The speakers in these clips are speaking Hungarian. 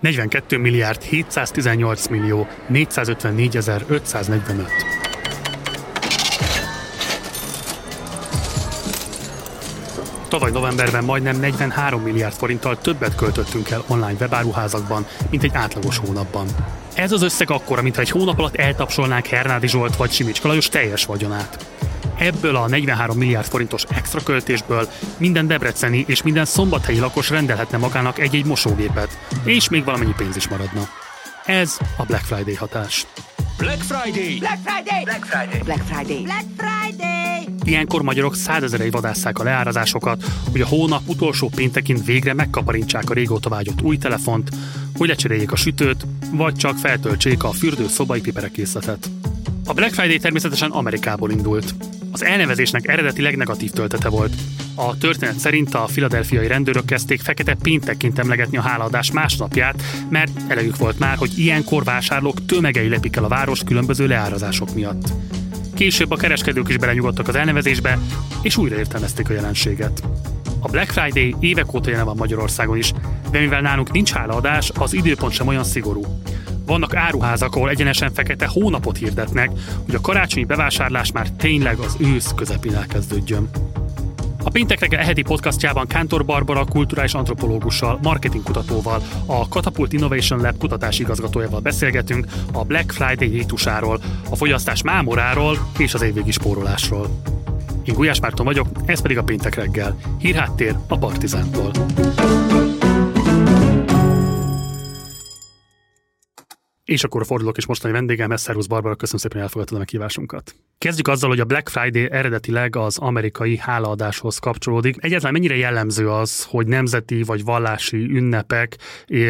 42 milliárd 718 millió 454 ezer 545. Tavaly novemberben majdnem 43 milliárd forinttal többet költöttünk el online webáruházakban, mint egy átlagos hónapban. Ez az összeg akkora, mintha egy hónap alatt eltapsolnánk Hernádi Zsolt vagy Simicska Lajos teljes vagyonát. Ebből a 43 milliárd forintos extra költésből minden debreceni és minden szombathelyi lakos rendelhetne magának egy-egy mosógépet, és még valamennyi pénz is maradna. Ez a Black Friday hatás. Black Friday! Black Friday! Black Friday! Black Friday! Black Friday! Ilyenkor magyarok százezerei vadásszák a leárazásokat, hogy a hónap utolsó péntekén végre megkaparintsák a régóta vágyott új telefont, hogy lecseréljék a sütőt, vagy csak feltöltsék a fürdő szobai piperekészletet. A Black Friday természetesen Amerikából indult. Az elnevezésnek eredetileg negatív töltete volt. A történet szerint a filadelfiai rendőrök kezdték fekete péntekként emlegetni a hálaadás másnapját, mert elegük volt már, hogy ilyenkor vásárlók tömegei lepik el a város különböző leárazások miatt. Később a kereskedők is belenyugodtak az elnevezésbe, és újra értelmezték a jelenséget. A Black Friday évek óta jelen van Magyarországon is, de mivel nálunk nincs hálaadás, az időpont sem olyan szigorú. Vannak áruházak, ahol egyenesen fekete hónapot hirdetnek, hogy a karácsonyi bevásárlás már tényleg az ősz közepén elkezdődjön. A Péntek reggel eheti podcastjában Kántor Barbara kulturális antropológussal, marketingkutatóval, a Catapult Innovation Lab kutatási igazgatójával beszélgetünk a Black Friday rítusáról, a fogyasztás mámoráról és az évvégi spórolásról. Én Gulyás Márton vagyok, ez pedig a Péntek reggel. Hírháttér a Partizántól. És akkor fordulok is mostani vendégem, Szervusz Barbara, köszönöm szépen, hogy elfogadtad a meghívásunkat. Kezdjük azzal, hogy a Black Friday eredetileg az amerikai hálaadáshoz kapcsolódik. Egyáltalán mennyire jellemző az, hogy nemzeti vagy vallási ünnepek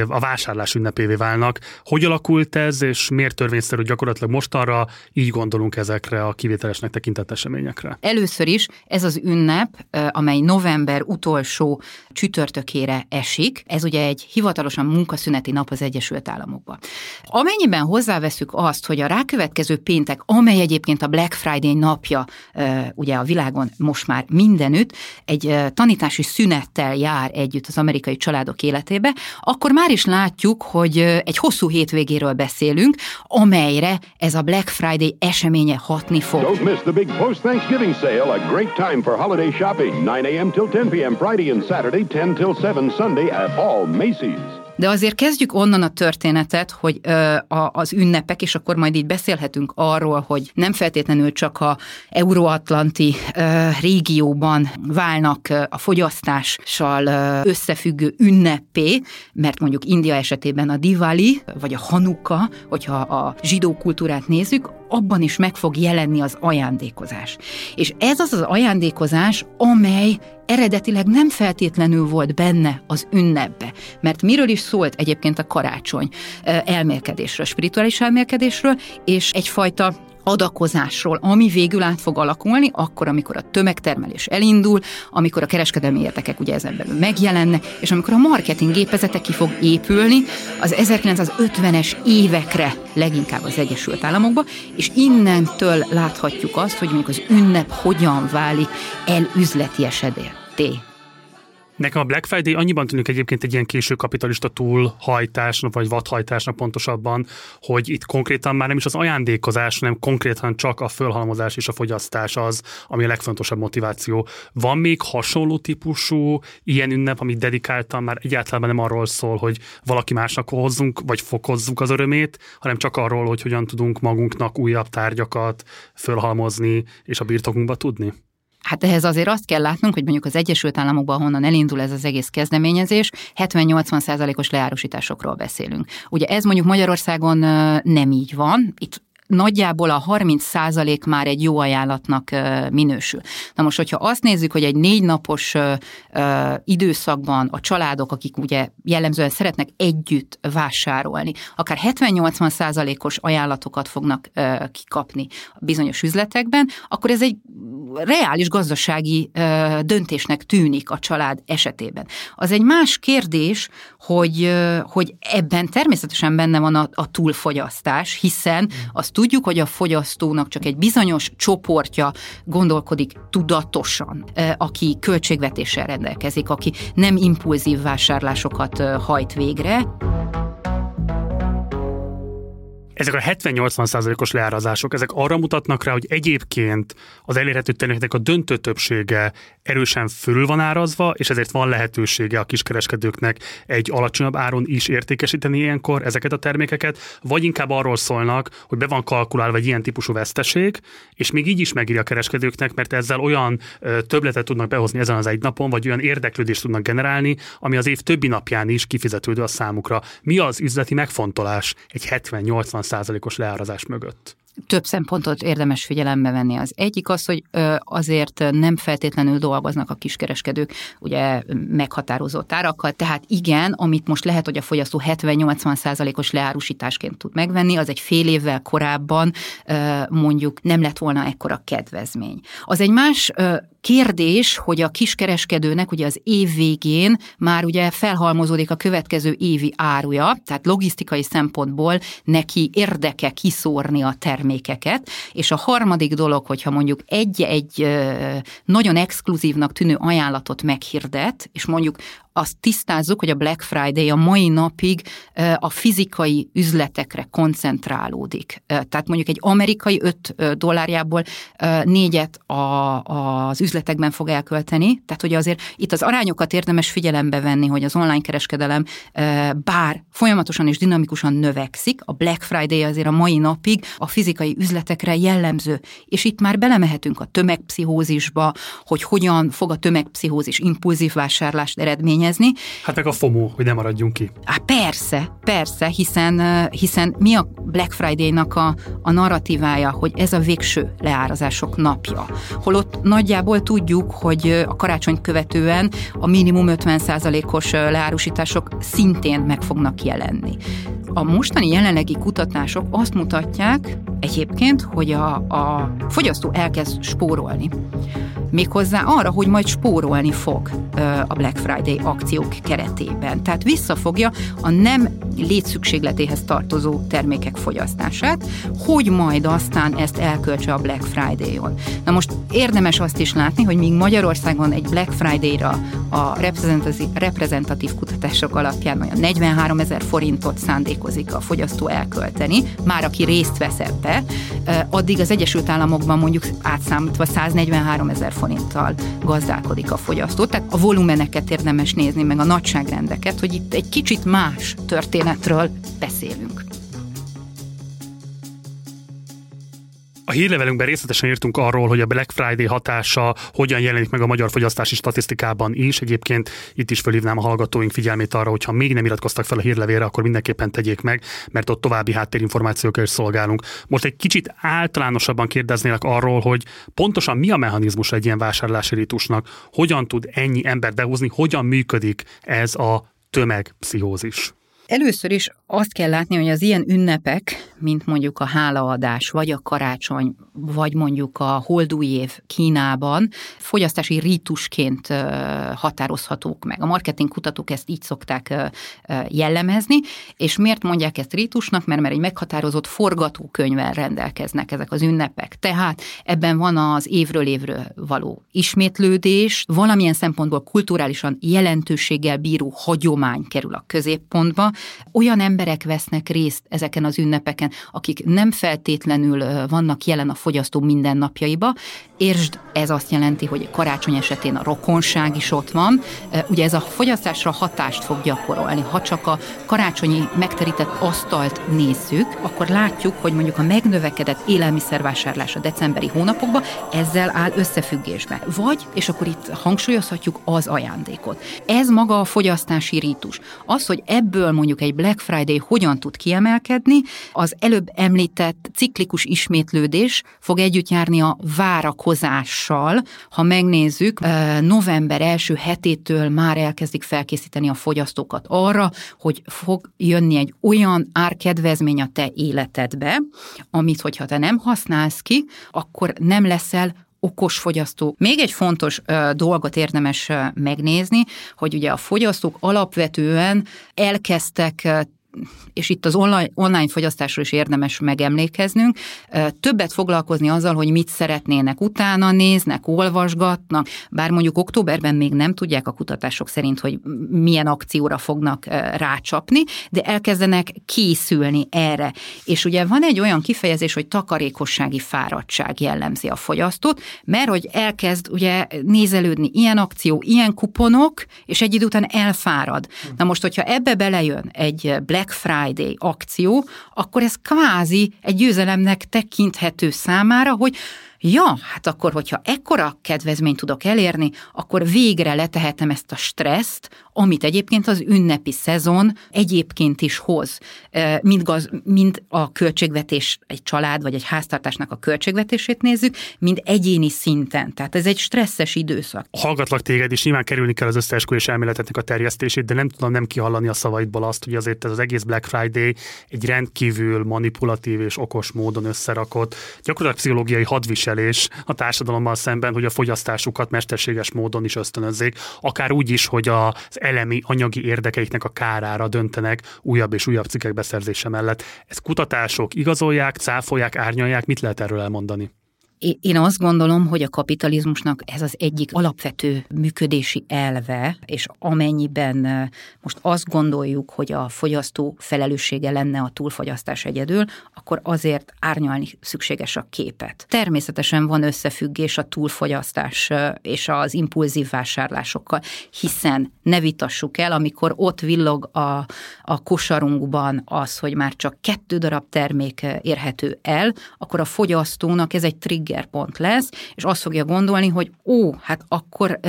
a vásárlás ünnepévé válnak? Hogy alakult ez, és miért törvényszerű gyakorlatilag mostanra így gondolunk ezekre a kivételesnek tekintett eseményekre? Először is ez az ünnep, amely november utolsó csütörtökére esik. Ez ugye egy hivatalosan munkaszüneti nap az Egyesült Államokban. Amennyiben hozzáveszünk azt, hogy a rákövetkező péntek, amely egyébként a Black Friday napja ugye a világon most már mindenütt, egy tanítási szünettel jár együtt az amerikai családok életébe, akkor már is látjuk, hogy egy hosszú hétvégéről beszélünk, amelyre ez a Black Friday eseménye hatni fog. Don't miss the big post-Thanksgiving sale, a great time for holiday shopping, 9 a.m. till 10 p.m. Friday and Saturday, 10 till 7 Sunday at all Macy's. De azért kezdjük onnan a történetet, hogy ö, a, az ünnepek, és akkor majd így beszélhetünk arról, hogy nem feltétlenül csak a euróatlanti ö, régióban válnak a fogyasztással ö, összefüggő ünnepé, mert mondjuk India esetében a Diwali, vagy a Hanuka, hogyha a zsidó kultúrát nézzük, abban is meg fog jelenni az ajándékozás. És ez az az ajándékozás, amely eredetileg nem feltétlenül volt benne az ünnepbe. Mert miről is szólt egyébként a karácsony? Elmélkedésről, spirituális elmélkedésről, és egyfajta adakozásról, ami végül át fog alakulni, akkor, amikor a tömegtermelés elindul, amikor a kereskedelmi érdekek ugye ezen belül megjelennek, és amikor a marketing gépezete ki fog épülni az 1950-es évekre, leginkább az Egyesült Államokba, és innentől láthatjuk azt, hogy mondjuk az ünnep hogyan válik el üzleti esedélyté. Nekem a Black Friday annyiban tűnik egyébként egy ilyen késő kapitalista túlhajtásnak, vagy vadhajtásnak pontosabban, hogy itt konkrétan már nem is az ajándékozás, hanem konkrétan csak a fölhalmozás és a fogyasztás az, ami a legfontosabb motiváció. Van még hasonló típusú ilyen ünnep, amit dedikáltan már egyáltalán nem arról szól, hogy valaki másnak hozzunk, vagy fokozzuk az örömét, hanem csak arról, hogy hogyan tudunk magunknak újabb tárgyakat fölhalmozni és a birtokunkba tudni? Hát ehhez azért azt kell látnunk, hogy mondjuk az Egyesült Államokban, honnan elindul ez az egész kezdeményezés, 70-80 százalékos leárusításokról beszélünk. Ugye ez mondjuk Magyarországon nem így van, itt nagyjából a 30 százalék már egy jó ajánlatnak minősül. Na most, hogyha azt nézzük, hogy egy négy napos időszakban a családok, akik ugye jellemzően szeretnek együtt vásárolni, akár 70-80 százalékos ajánlatokat fognak kikapni bizonyos üzletekben, akkor ez egy reális gazdasági döntésnek tűnik a család esetében. Az egy más kérdés, hogy, hogy ebben természetesen benne van a, a túlfogyasztás, hiszen azt tudjuk, hogy a fogyasztónak csak egy bizonyos csoportja gondolkodik tudatosan, aki költségvetéssel rendelkezik, aki nem impulzív vásárlásokat hajt végre. Ezek a 70-80 százalékos leárazások, ezek arra mutatnak rá, hogy egyébként az elérhető termékeknek a döntő többsége erősen fölül van árazva, és ezért van lehetősége a kiskereskedőknek egy alacsonyabb áron is értékesíteni ilyenkor ezeket a termékeket, vagy inkább arról szólnak, hogy be van kalkulálva egy ilyen típusú veszteség, és még így is megírja a kereskedőknek, mert ezzel olyan többletet tudnak behozni ezen az egy napon, vagy olyan érdeklődést tudnak generálni, ami az év többi napján is kifizetődő a számukra. Mi az üzleti megfontolás egy 70-80 százalékos leárazás mögött? több szempontot érdemes figyelembe venni. Az egyik az, hogy azért nem feltétlenül dolgoznak a kiskereskedők ugye meghatározott árakkal, tehát igen, amit most lehet, hogy a fogyasztó 70-80 százalékos leárusításként tud megvenni, az egy fél évvel korábban mondjuk nem lett volna ekkora kedvezmény. Az egy más kérdés, hogy a kiskereskedőnek ugye az év végén már ugye felhalmozódik a következő évi áruja, tehát logisztikai szempontból neki érdeke kiszórni a termékeket, és a harmadik dolog, hogyha mondjuk egy-egy nagyon exkluzívnak tűnő ajánlatot meghirdet, és mondjuk azt tisztázzuk, hogy a Black Friday a mai napig a fizikai üzletekre koncentrálódik. Tehát mondjuk egy amerikai 5 dollárjából négyet a, az üzletekben fog elkölteni, tehát hogy azért itt az arányokat érdemes figyelembe venni, hogy az online kereskedelem bár folyamatosan és dinamikusan növekszik, a Black Friday azért a mai napig a fizikai üzletekre jellemző, és itt már belemehetünk a tömegpszichózisba, hogy hogyan fog a tömegpszichózis impulzív vásárlást eredményezni, eredményezni. Hát meg a FOMO, hogy nem maradjunk ki. Há, persze, persze, hiszen, hiszen mi a Black Friday-nak a, a narratívája, hogy ez a végső leárazások napja. Holott nagyjából tudjuk, hogy a karácsony követően a minimum 50%-os leárusítások szintén meg fognak jelenni. A mostani jelenlegi kutatások azt mutatják egyébként, hogy a, a fogyasztó elkezd spórolni. Méghozzá arra, hogy majd spórolni fog a Black Friday akciók keretében. Tehát visszafogja a nem létszükségletéhez tartozó termékek fogyasztását, hogy majd aztán ezt elköltse a Black Friday-on. Na most érdemes azt is látni, hogy míg Magyarországon egy Black Friday-ra a reprezentatív, kutatások alapján olyan 43 ezer forintot szándékozik a fogyasztó elkölteni, már aki részt vesz ebbe, addig az Egyesült Államokban mondjuk átszámítva 143 ezer forinttal gazdálkodik a fogyasztó. Tehát a volumeneket érdemes nézni, meg a nagyságrendeket, hogy itt egy kicsit más történetről beszélünk. A hírlevelünkben részletesen írtunk arról, hogy a Black Friday hatása hogyan jelenik meg a magyar fogyasztási statisztikában is. Egyébként itt is fölhívnám a hallgatóink figyelmét arra, hogy ha még nem iratkoztak fel a hírlevélre, akkor mindenképpen tegyék meg, mert ott további háttérinformációkkal is szolgálunk. Most egy kicsit általánosabban kérdeznélek arról, hogy pontosan mi a mechanizmus egy ilyen vásárlási ritusnak, hogyan tud ennyi ember behúzni, hogyan működik ez a tömegpszichózis. Először is azt kell látni, hogy az ilyen ünnepek, mint mondjuk a hálaadás, vagy a karácsony, vagy mondjuk a holdúj év Kínában fogyasztási rítusként határozhatók meg. A marketing kutatók ezt így szokták jellemezni, és miért mondják ezt rítusnak? Mert, mert egy meghatározott forgatókönyvvel rendelkeznek ezek az ünnepek. Tehát ebben van az évről évről való ismétlődés, valamilyen szempontból kulturálisan jelentőséggel bíró hagyomány kerül a középpontba, olyan emberek vesznek részt ezeken az ünnepeken, akik nem feltétlenül vannak jelen a fogyasztó mindennapjaiba. Értsd, ez azt jelenti, hogy karácsony esetén a rokonság is ott van. Ugye ez a fogyasztásra hatást fog gyakorolni. Ha csak a karácsonyi megterített asztalt nézzük, akkor látjuk, hogy mondjuk a megnövekedett élelmiszervásárlás a decemberi hónapokban ezzel áll összefüggésbe. Vagy, és akkor itt hangsúlyozhatjuk az ajándékot. Ez maga a fogyasztási rítus. Az, hogy ebből mondjuk egy Black Friday hogyan tud kiemelkedni, az előbb említett ciklikus ismétlődés fog együtt járni a várakozással. Ha megnézzük, november első hetétől már elkezdik felkészíteni a fogyasztókat arra, hogy fog jönni egy olyan árkedvezmény a te életedbe, amit, hogyha te nem használsz ki, akkor nem leszel okos fogyasztó. Még egy fontos ö, dolgot érdemes ö, megnézni, hogy ugye a fogyasztók alapvetően elkezdtek és itt az online, online fogyasztásról is érdemes megemlékeznünk, többet foglalkozni azzal, hogy mit szeretnének utána néznek, olvasgatnak, bár mondjuk októberben még nem tudják a kutatások szerint, hogy milyen akcióra fognak rácsapni, de elkezdenek készülni erre. És ugye van egy olyan kifejezés, hogy takarékossági fáradtság jellemzi a fogyasztót, mert hogy elkezd ugye nézelődni ilyen akció, ilyen kuponok, és egy idő után elfárad. Na most, hogyha ebbe belejön egy Black Friday akció, akkor ez kvázi egy győzelemnek tekinthető számára, hogy ja, hát akkor, hogyha ekkora kedvezményt tudok elérni, akkor végre letehetem ezt a stresszt, amit egyébként az ünnepi szezon egyébként is hoz, mind, gaz, mind a költségvetés, egy család vagy egy háztartásnak a költségvetését nézzük, mind egyéni szinten. Tehát ez egy stresszes időszak. Hallgatlak téged, és nyilván kerülni kell az összeesküvés elméletetnek a terjesztését, de nem tudom nem kihallani a szavaidból azt, hogy azért ez az egész Black Friday egy rendkívül manipulatív és okos módon összerakott, gyakorlatilag pszichológiai hadviselés a társadalommal szemben, hogy a fogyasztásukat mesterséges módon is ösztönözzék, akár úgy is, hogy az elemi anyagi érdekeiknek a kárára döntenek újabb és újabb cikkek beszerzése mellett. Ez kutatások igazolják, cáfolják, árnyalják, mit lehet erről elmondani? Én azt gondolom, hogy a kapitalizmusnak ez az egyik alapvető működési elve, és amennyiben most azt gondoljuk, hogy a fogyasztó felelőssége lenne a túlfogyasztás egyedül, akkor azért árnyalni szükséges a képet. Természetesen van összefüggés a túlfogyasztás és az impulzív vásárlásokkal, hiszen ne vitassuk el, amikor ott villog a, a kosarunkban az, hogy már csak kettő darab termék érhető el, akkor a fogyasztónak ez egy trigger triggerpont lesz, és azt fogja gondolni, hogy ó, hát akkor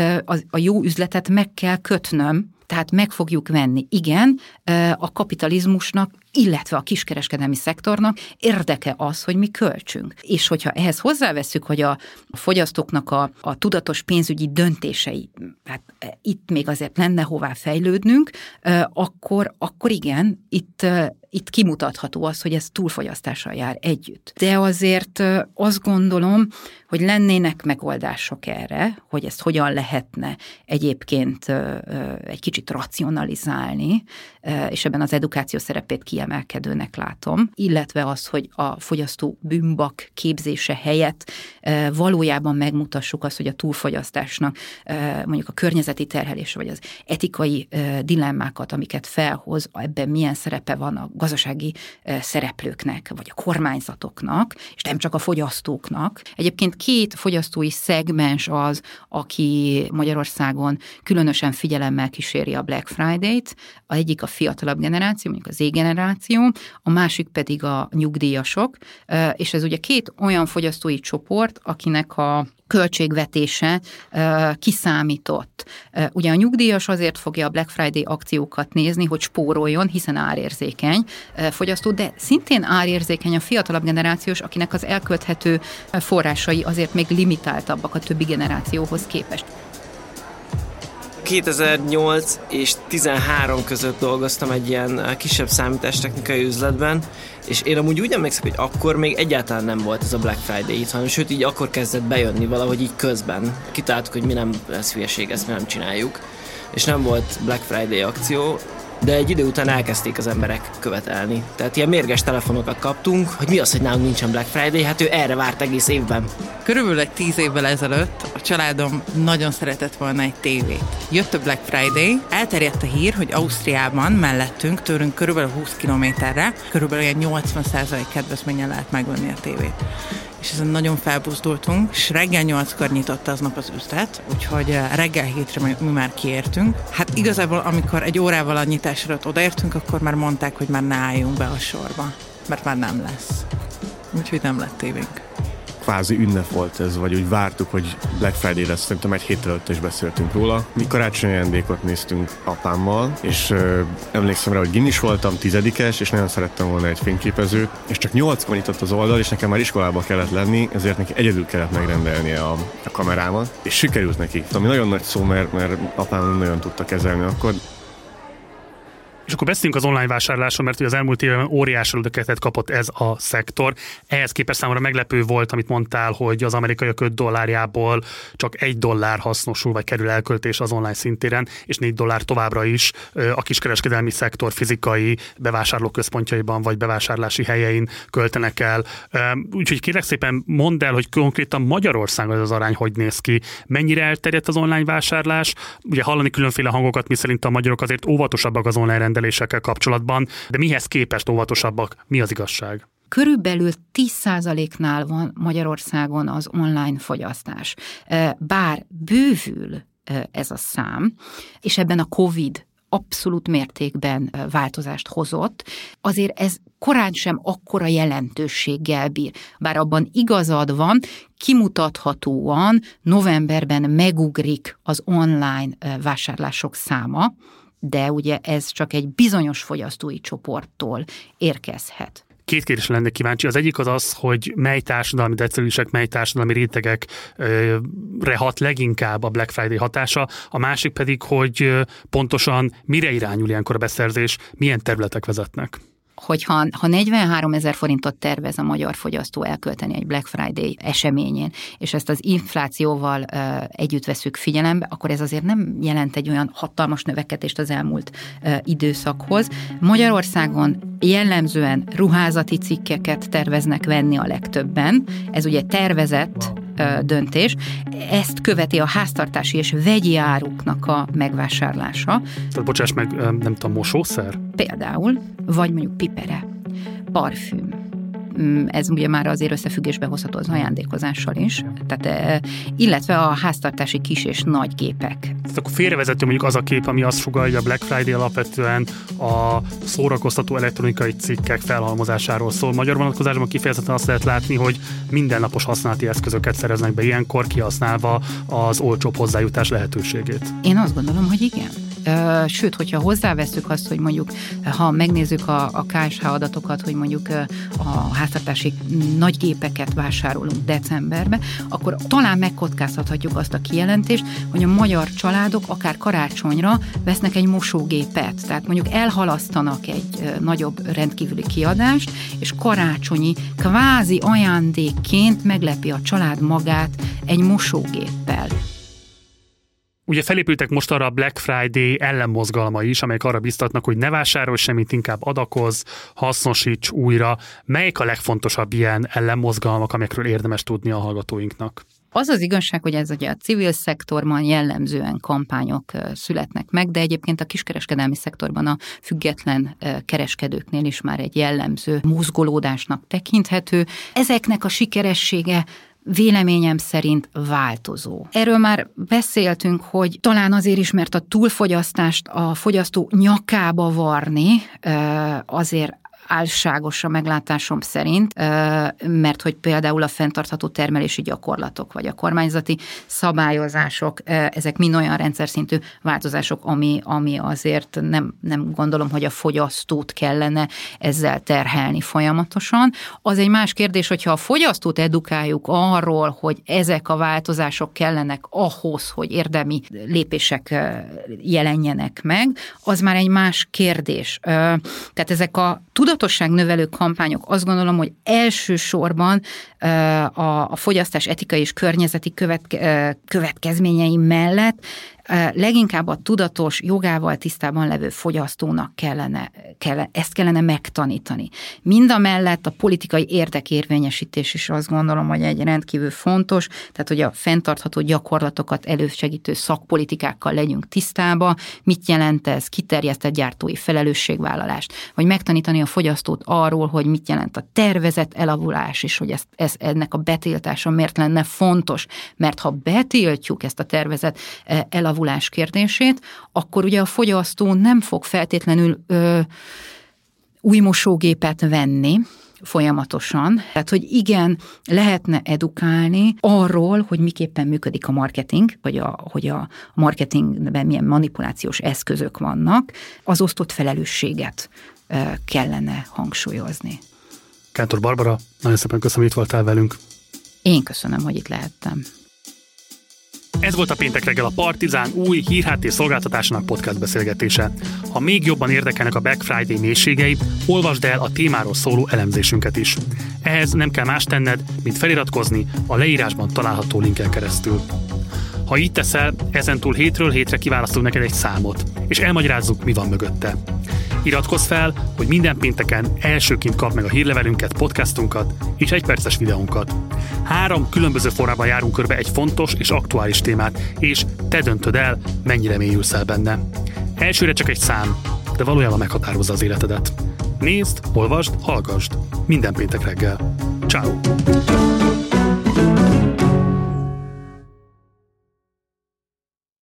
a jó üzletet meg kell kötnöm, tehát meg fogjuk venni. Igen, a kapitalizmusnak, illetve a kiskereskedelmi szektornak érdeke az, hogy mi költsünk. És hogyha ehhez hozzáveszünk, hogy a, fogyasztóknak a, a tudatos pénzügyi döntései, hát itt még azért lenne hová fejlődnünk, akkor, akkor igen, itt itt kimutatható az, hogy ez túlfogyasztással jár együtt. De azért azt gondolom, hogy lennének megoldások erre, hogy ezt hogyan lehetne egyébként egy kicsit racionalizálni, és ebben az edukáció szerepét kiemelkedőnek látom, illetve az, hogy a fogyasztó bűnbak képzése helyett valójában megmutassuk azt, hogy a túlfogyasztásnak mondjuk a környezeti terhelés, vagy az etikai dilemmákat, amiket felhoz, ebben milyen szerepe van a gazdasági szereplőknek, vagy a kormányzatoknak, és nem csak a fogyasztóknak. Egyébként két fogyasztói szegmens az, aki Magyarországon különösen figyelemmel kíséri a Black Friday-t. A egyik a fiatalabb generáció, mondjuk az Z-generáció, a másik pedig a nyugdíjasok, és ez ugye két olyan fogyasztói csoport, akinek a költségvetése kiszámított. Ugye a nyugdíjas azért fogja a Black Friday akciókat nézni, hogy spóroljon, hiszen árérzékeny fogyasztó, de szintén árérzékeny a fiatalabb generációs, akinek az elkölthető forrásai azért még limitáltabbak a többi generációhoz képest. 2008 és 13 között dolgoztam egy ilyen kisebb számítástechnikai üzletben, és én amúgy úgy emlékszem, hogy akkor még egyáltalán nem volt ez a Black Friday itt, hanem sőt így akkor kezdett bejönni valahogy így közben. Kitáltuk, hogy mi nem lesz hülyeség, ezt mi nem csináljuk. És nem volt Black Friday akció, de egy idő után elkezdték az emberek követelni. Tehát ilyen mérges telefonokat kaptunk, hogy mi az, hogy nálunk nincsen Black Friday, hát ő erre várt egész évben. Körülbelül egy tíz évvel ezelőtt a családom nagyon szeretett volna egy tévét. Jött a Black Friday, elterjedt a hír, hogy Ausztriában mellettünk, tőlünk körülbelül 20 kilométerre, körülbelül egy 80% kedvezményen lehet megvenni a tévét és ezen nagyon felbuzdultunk, és reggel nyolckor nyitott aznap az üzlet, úgyhogy eh, reggel hétre mi már kiértünk. Hát igazából, amikor egy órával a nyitás előtt odaértünk, akkor már mondták, hogy már ne álljunk be a sorba, mert már nem lesz. Úgyhogy nem lett tévénk kvázi ünnep volt ez, vagy úgy vártuk, hogy Black Friday lesz, szerintem egy héttel előtt is beszéltünk róla. Mi karácsonyi ajándékot néztünk apámmal, és ö, emlékszem rá, hogy gin is voltam, tizedikes, és nagyon szerettem volna egy fényképezőt, és csak nyolckor nyitott az oldal, és nekem már iskolába kellett lenni, ezért neki egyedül kellett megrendelnie a, a kamerámat, és sikerült neki. Ami nagyon nagy szó, mert, mert apám nagyon tudta kezelni akkor, És akkor beszéljünk az online vásárlásról, mert az elmúlt évben óriási löketet kapott ez a szektor. Ehhez képest számomra meglepő volt, amit mondtál, hogy az amerikai 5 dollárjából csak egy dollár hasznosul, vagy kerül elköltés az online szintéren, és 4 dollár továbbra is a kiskereskedelmi szektor fizikai bevásárlóközpontjaiban, vagy bevásárlási helyein költenek el. Úgyhogy kérlek szépen mondd el, hogy konkrétan Magyarországon ez az arány hogy néz ki, mennyire elterjedt az online vásárlás. Ugye hallani különféle hangokat, miszerint a magyarok azért óvatosabbak az online rendelésekkel kapcsolatban, de mihez képest óvatosabbak? Mi az igazság? Körülbelül 10%-nál van Magyarországon az online fogyasztás. Bár bővül ez a szám, és ebben a COVID abszolút mértékben változást hozott, azért ez korán sem akkora jelentőséggel bír. Bár abban igazad van, kimutathatóan novemberben megugrik az online vásárlások száma, de ugye ez csak egy bizonyos fogyasztói csoporttól érkezhet. Két kérdés lenne kíváncsi. Az egyik az az, hogy mely társadalmi decilősek, mely társadalmi rétegekre hat leginkább a Black Friday hatása, a másik pedig, hogy pontosan mire irányul ilyenkor a beszerzés, milyen területek vezetnek hogyha ha 43 ezer forintot tervez a magyar fogyasztó elkölteni egy Black Friday eseményén, és ezt az inflációval uh, együtt veszük figyelembe, akkor ez azért nem jelent egy olyan hatalmas növekedést az elmúlt uh, időszakhoz. Magyarországon jellemzően ruházati cikkeket terveznek venni a legtöbben. Ez ugye tervezett döntés. Ezt követi a háztartási és vegyi áruknak a megvásárlása. Tehát bocsáss meg, nem tudom, mosószer? Például, vagy mondjuk pipere, parfüm, Mm, ez ugye már azért összefüggésbe hozható az ajándékozással is, tehát, illetve a háztartási kis és nagy gépek. Tehát akkor félrevezető mondjuk az a kép, ami azt hogy a Black Friday alapvetően a szórakoztató elektronikai cikkek felhalmozásáról szól. Magyar vonatkozásban kifejezetten azt lehet látni, hogy mindennapos használati eszközöket szereznek be ilyenkor, kihasználva az olcsóbb hozzájutás lehetőségét. Én azt gondolom, hogy igen. Sőt, hogyha hozzáveszünk azt, hogy mondjuk, ha megnézzük a, a KSH adatokat, hogy mondjuk a háztartási nagy gépeket vásárolunk decemberbe, akkor talán megkockáztathatjuk azt a kijelentést, hogy a magyar családok akár karácsonyra vesznek egy mosógépet, tehát mondjuk elhalasztanak egy nagyobb rendkívüli kiadást, és karácsonyi kvázi ajándékként meglepi a család magát egy mosógéppel. Ugye felépültek most arra a Black Friday ellenmozgalma is, amelyek arra biztatnak, hogy ne vásárolj semmit, inkább adakoz, hasznosíts újra. Melyik a legfontosabb ilyen ellenmozgalmak, amelyekről érdemes tudni a hallgatóinknak? Az az igazság, hogy ez ugye a civil szektorban jellemzően kampányok születnek meg, de egyébként a kiskereskedelmi szektorban a független kereskedőknél is már egy jellemző mozgolódásnak tekinthető. Ezeknek a sikeressége véleményem szerint változó. Erről már beszéltünk, hogy talán azért is, mert a túlfogyasztást a fogyasztó nyakába varni azért álságos a meglátásom szerint, mert hogy például a fenntartható termelési gyakorlatok, vagy a kormányzati szabályozások, ezek mind olyan rendszer szintű változások, ami, ami azért nem, nem gondolom, hogy a fogyasztót kellene ezzel terhelni folyamatosan. Az egy más kérdés, hogyha a fogyasztót edukáljuk arról, hogy ezek a változások kellenek ahhoz, hogy érdemi lépések jelenjenek meg, az már egy más kérdés. Tehát ezek a tudat tudatosság növelő kampányok azt gondolom, hogy elsősorban a, a fogyasztás etikai és környezeti követke, következményei mellett leginkább a tudatos, jogával tisztában levő fogyasztónak kellene, kellene, ezt kellene megtanítani. Mind a mellett a politikai érdekérvényesítés is azt gondolom, hogy egy rendkívül fontos, tehát hogy a fenntartható gyakorlatokat elősegítő szakpolitikákkal legyünk tisztába, mit jelent ez, kiterjesztett gyártói felelősségvállalást, vagy megtanítani a fogyasztót arról, hogy mit jelent a tervezett elavulás, és hogy ez, ez, ennek a betiltása miért lenne fontos, mert ha betiltjuk ezt a tervezett elavulás javulás kérdését, akkor ugye a fogyasztó nem fog feltétlenül ö, új mosógépet venni, folyamatosan. Tehát, hogy igen, lehetne edukálni arról, hogy miképpen működik a marketing, vagy a, hogy a marketingben milyen manipulációs eszközök vannak, az osztott felelősséget kellene hangsúlyozni. Kántor Barbara, nagyon szépen köszönöm, hogy itt voltál velünk. Én köszönöm, hogy itt lehettem. Ez volt a péntek reggel a Partizán új hírháttér szolgáltatásának podcast beszélgetése. Ha még jobban érdekelnek a Black Friday mélységei, olvasd el a témáról szóló elemzésünket is. Ehhez nem kell más tenned, mint feliratkozni a leírásban található linken keresztül. Ha így teszel, ezentúl hétről hétre kiválasztunk neked egy számot, és elmagyarázzuk, mi van mögötte. Iratkozz fel, hogy minden pénteken elsőként kap meg a hírlevelünket, podcastunkat és egy perces videónkat. Három különböző formában járunk körbe egy fontos és aktuális témát, és te döntöd el, mennyire mélyülsz el benne. Elsőre csak egy szám, de valójában meghatározza az életedet. Nézd, olvasd, hallgassd. Minden péntek reggel. Ciao.